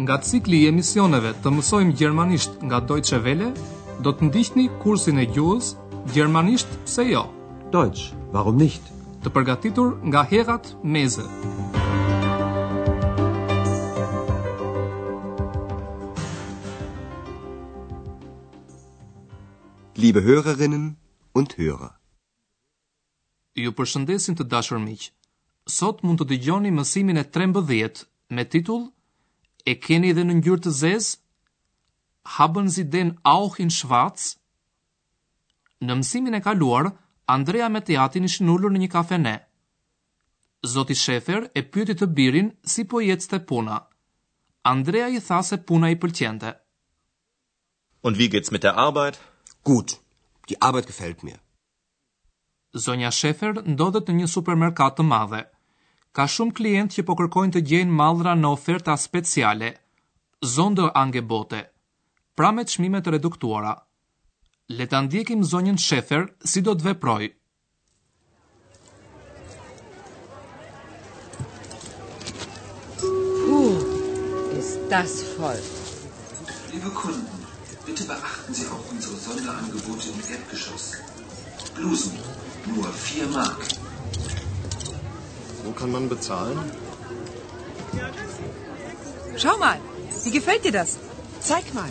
Nga cikli i emisioneve të mësojmë gjermanisht nga Deutsche Welle, do të ndiqni kursin e gjuhës Gjermanisht pse jo? Deutsch, warum nicht? Të përgatitur nga Herrad Meese. Liebe Hörerinnen und Hörer. Ju përshëndesim të dashur miq. Sot mund të dëgjoni mësimin e 13 me titull E keni edhe në ngjyrë të zezë? Haben Sie den auch in schwarz? Në mësimin e kaluar, Andrea me të atin ishin ulur në një kafene. Zoti Schäfer e pyeti të birin si po ecte puna. Andrea i tha se puna i pëlqente. Und wie geht's mit der Arbeit? Gut. Die Arbeit gefällt mir. Zonja Schäfer ndodhet në një supermerkat të madhe. Ka shumë klientë që po kërkojnë të gjejnë mallra në oferta speciale. Sonderangebote. Pra me çmime të reduktuara. Le ta ndjekim zonjën Schäfer si do të veprojë. Uh, is das fol. Liebe kunden, Bitte beachten Sie auch unsere Sonderangebote im Erdgeschoss. Blusen, nur 4 Mark. Wo kann man bezahlen? Schau mal, wie gefällt dir das? Zeig mal.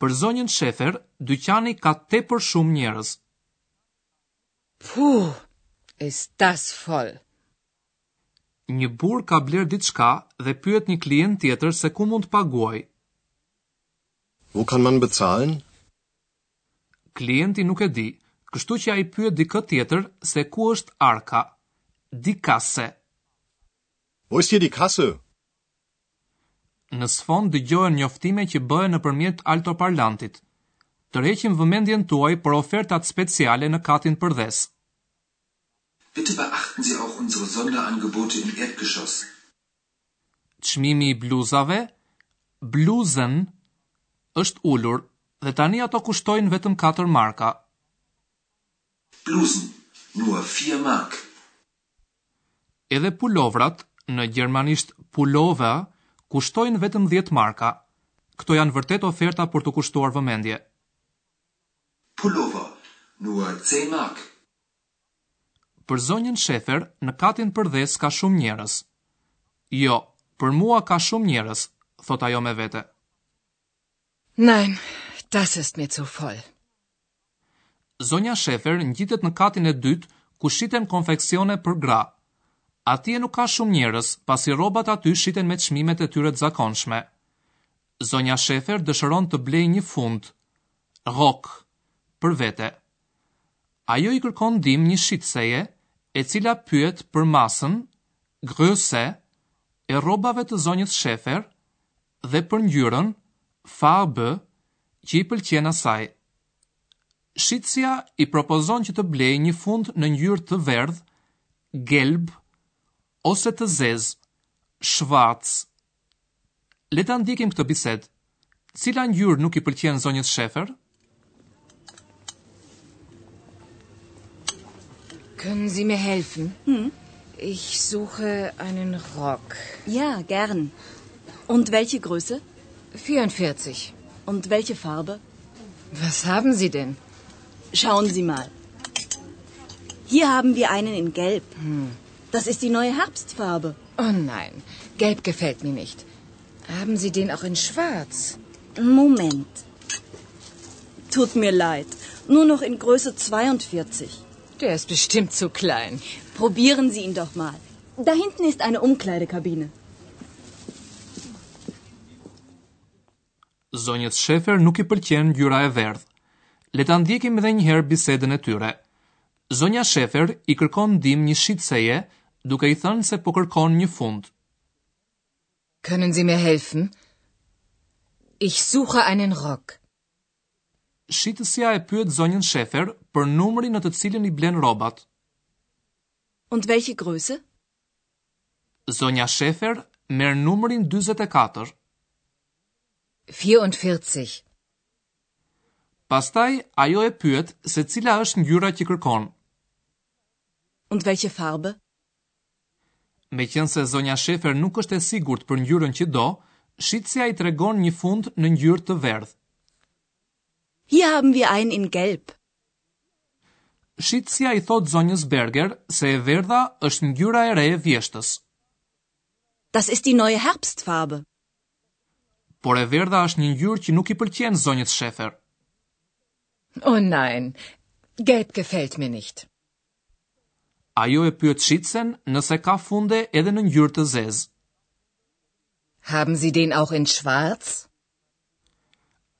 Për zonjën Schäfer, dyqani ka tepër shumë njerëz. Puh, ist das voll. Një burrë ka blerë diçka dhe pyet një klient tjetër se ku mund të paguajë. Wo kann man bezahlen? Klienti nuk e di, kështu që ai pyet dikë tjetër se ku është arka. Die Kasse. Wo ist hier die Kasse? Në sfond dëgjohen njoftime që bëhen nëpërmjet altoparlantit. Tërheqim vëmendjen tuaj për ofertat speciale në katin përdhes. Bitte beachten Sie auch unsere Sonderangebote im Erdgeschoss. Çmimi i bluzave, Blusen, është ulur dhe tani ato kushtojnë vetëm katër marka. Blusen, nur vier Mark. Edhe pulovrat, në gjermanisht Pullover, kushtojnë vetëm dhjetë marka. Këto janë vërtet oferta për t'u kushtuar vëmendje. Pullover, nur zehn Mark. Për zonjën Schäfer, në katin përdhes ka shumë njerëz. Jo, për mua ka shumë njerëz, thotë ajo me vete. Nein, das ist mir zu voll. Zonja Schäfer ngjitet në katin e dytë ku shiten konfeksione për gra. Atje nuk ka shumë njerëz, pasi rrobat aty shiten me çmimet e tyre të zakonshme. Zonja Schäfer dëshiron të blejë një fund, Rock, për vete. Ajo i kërkon ndihmë një shitëseje, e cila e pyet për masën, Größe, e rrobave të zonjës Schäfer, dhe për ngjyrën Farbe që i pëlqen asaj. Shitësja i propozon që të blejë një fund në ngjyrë të verdhë, gelb ose të zezë, schwarz. Le ta ndjekim këtë bisedë. Cila ngjyrë nuk i pëlqen zonjës Shefer? Können Sie mir helfen? Hm? Ich suche einen Rock. Ja, gern. Und welche Größe? 44. Und welche Farbe? Was haben Sie denn? Schauen Sie mal. Hier haben wir einen in Gelb. Hm. Das ist die neue Herbstfarbe. Oh nein, gelb gefällt mir nicht. Haben Sie den auch in schwarz? Moment. Tut mir leid, nur noch in Größe 42. Der ist bestimmt zu klein. Probieren Sie ihn doch mal. Da hinten ist eine Umkleidekabine. Zonjës Shefer nuk i pëlqen ngjyra e verdhë. Le ta ndjekim edhe një herë bisedën e tyre. Zonja Shefer i kërkon ndihmë një shitëseje, duke i thënë se po kërkon një fund. Können Sie mir helfen? Ich suche einen Rock. Shitësja e pyet zonjën Shefer për numrin në të cilin i blen rrobat. Und welche Größe? Zonja Shefer merr numrin 44. 44. Pastaj ajo e pyet se cila është ngjyra që kërkon. Und welche Farbe? Meqenëse zonja Shefer nuk është e sigurt për ngjyrën që do, shitësja i tregon një fund në ngjyrë të verdhë. Hier haben wir einen in gelb. Shitësja i thotë zonjës Berger se e verdha është ngjyra e re e vjeshtës. Das ist die neue Herbstfarbe. Por e verdha është një ngjyrë që nuk i pëlqen zonjës Shefer. Oh nein, gelb gefällt mir nicht. Ajo e pyet shitësen nëse ka funde edhe në ngjyrë të zezë. Haben Sie den auch in schwarz?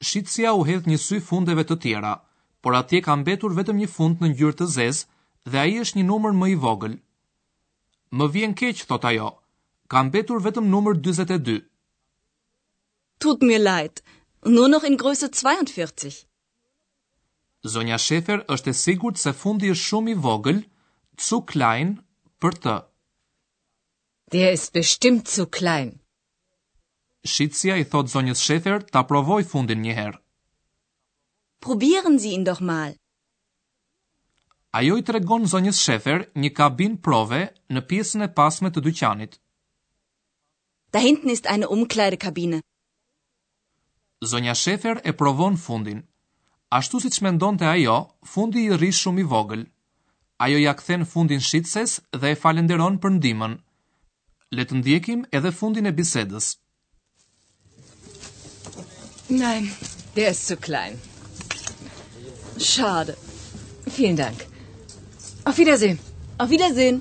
Shitësja u hedh një sy fundeve të tjera, por atje ka mbetur vetëm një fund në ngjyrë të zezë dhe ai është një numër më i vogël. Më vjen keq, thotë ajo. Ka mbetur vetëm numër 42. Tut mir leid, nur noch in Größe 42. Zonja Shefer është e sigurt se fundi është shumë i vogël, zu klein, për të. Der ist bestimmt zu klein. Shitësja i thotë zonjës Shefer ta provojë fundin një herë. Probieren Sie ihn doch mal. Ajo i tregon zonjës Shefer një kabinë prove në pjesën e pasme të dyqanit. Da hinten ist eine Umkleidekabine. Zonja Shefer e provon fundin. Ashtu siç mendonte ajo, fundi i rri shumë i vogël. Ajo ia kthen fundin shitëses dhe e falenderon për ndihmën. Le të ndjekim edhe fundin e bisedës. Nein, der ist zu klein. Schade. Vielen Dank. Auf Wiedersehen. Auf Wiedersehen.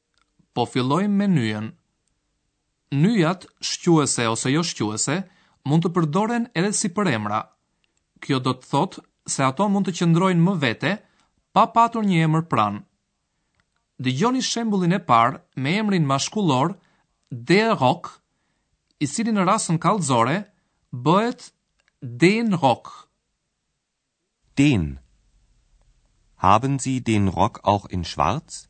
Po fillojmë me nyjën. Nyjat, shquese ose joshquese, mund të përdoren edhe si përemra. Kjo do të thotë se ato mund të qëndrojnë më vete, pa patur një emër pranë. Dëgjoni shembullin e parë me emrin mashkullor Der Rock, i cili në rasën kallëzore bëhet Den Rock. Den. Haben Sie den Rock auch in schwarz?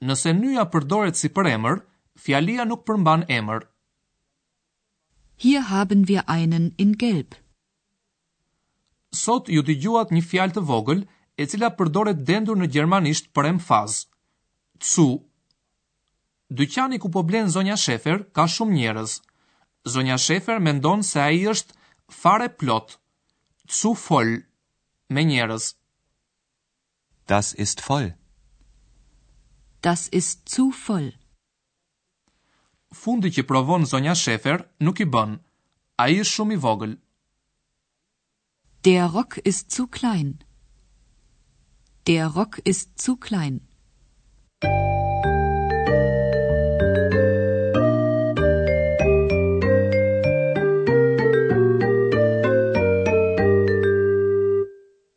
Nëse nyja përdoret si përemër, fjalia nuk përmban emër. Hier haben wir einen in gelb. Sot ju dëgjuat një fjalë të vogël, e cila përdoret dendur në gjermanisht për emfazë. Zu. Dyqani ku po blen zonja Shefer ka shumë njerëz. Zonja Shefer mendon se ai është fare plot. Zu voll. Me njerëz. Das ist voll. Das ist zu voll. Fundi që provon zonja Schäfer nuk i bën. Ai është shumë i vogël. Der Rock ist zu klein. Der Rock ist zu klein.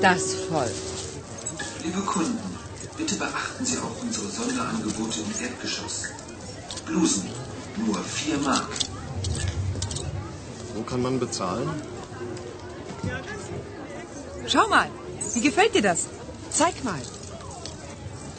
das Volk. Liebe Kunden, bitte beachten Sie auch unsere Sonderangebote im Erdgeschoss. Blusen, nur 4 Mark. Wo kann man bezahlen? Schau mal, wie gefällt dir das? Zeig mal.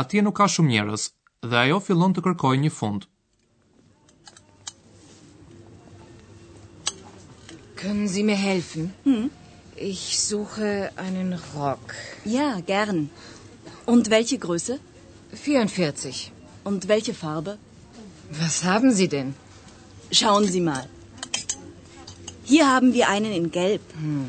Atje nuk ka shumë njerëz dhe ajo fillon të kërkojë një fund. Können Sie mir helfen? Hm. Ich suche einen Rock. Ja, gern. Und welche Größe? 44. Und welche Farbe? Was haben Sie denn? Schauen Sie mal. Hier haben wir einen in Gelb. Hm.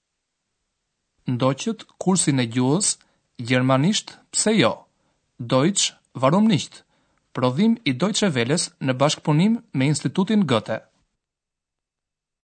Ndoqët kursin e gjuhës, gjermanisht pse jo, Deutsch warum nicht? prodhim i Deutsche Welles në bashkëpunim me Institutin Goethe.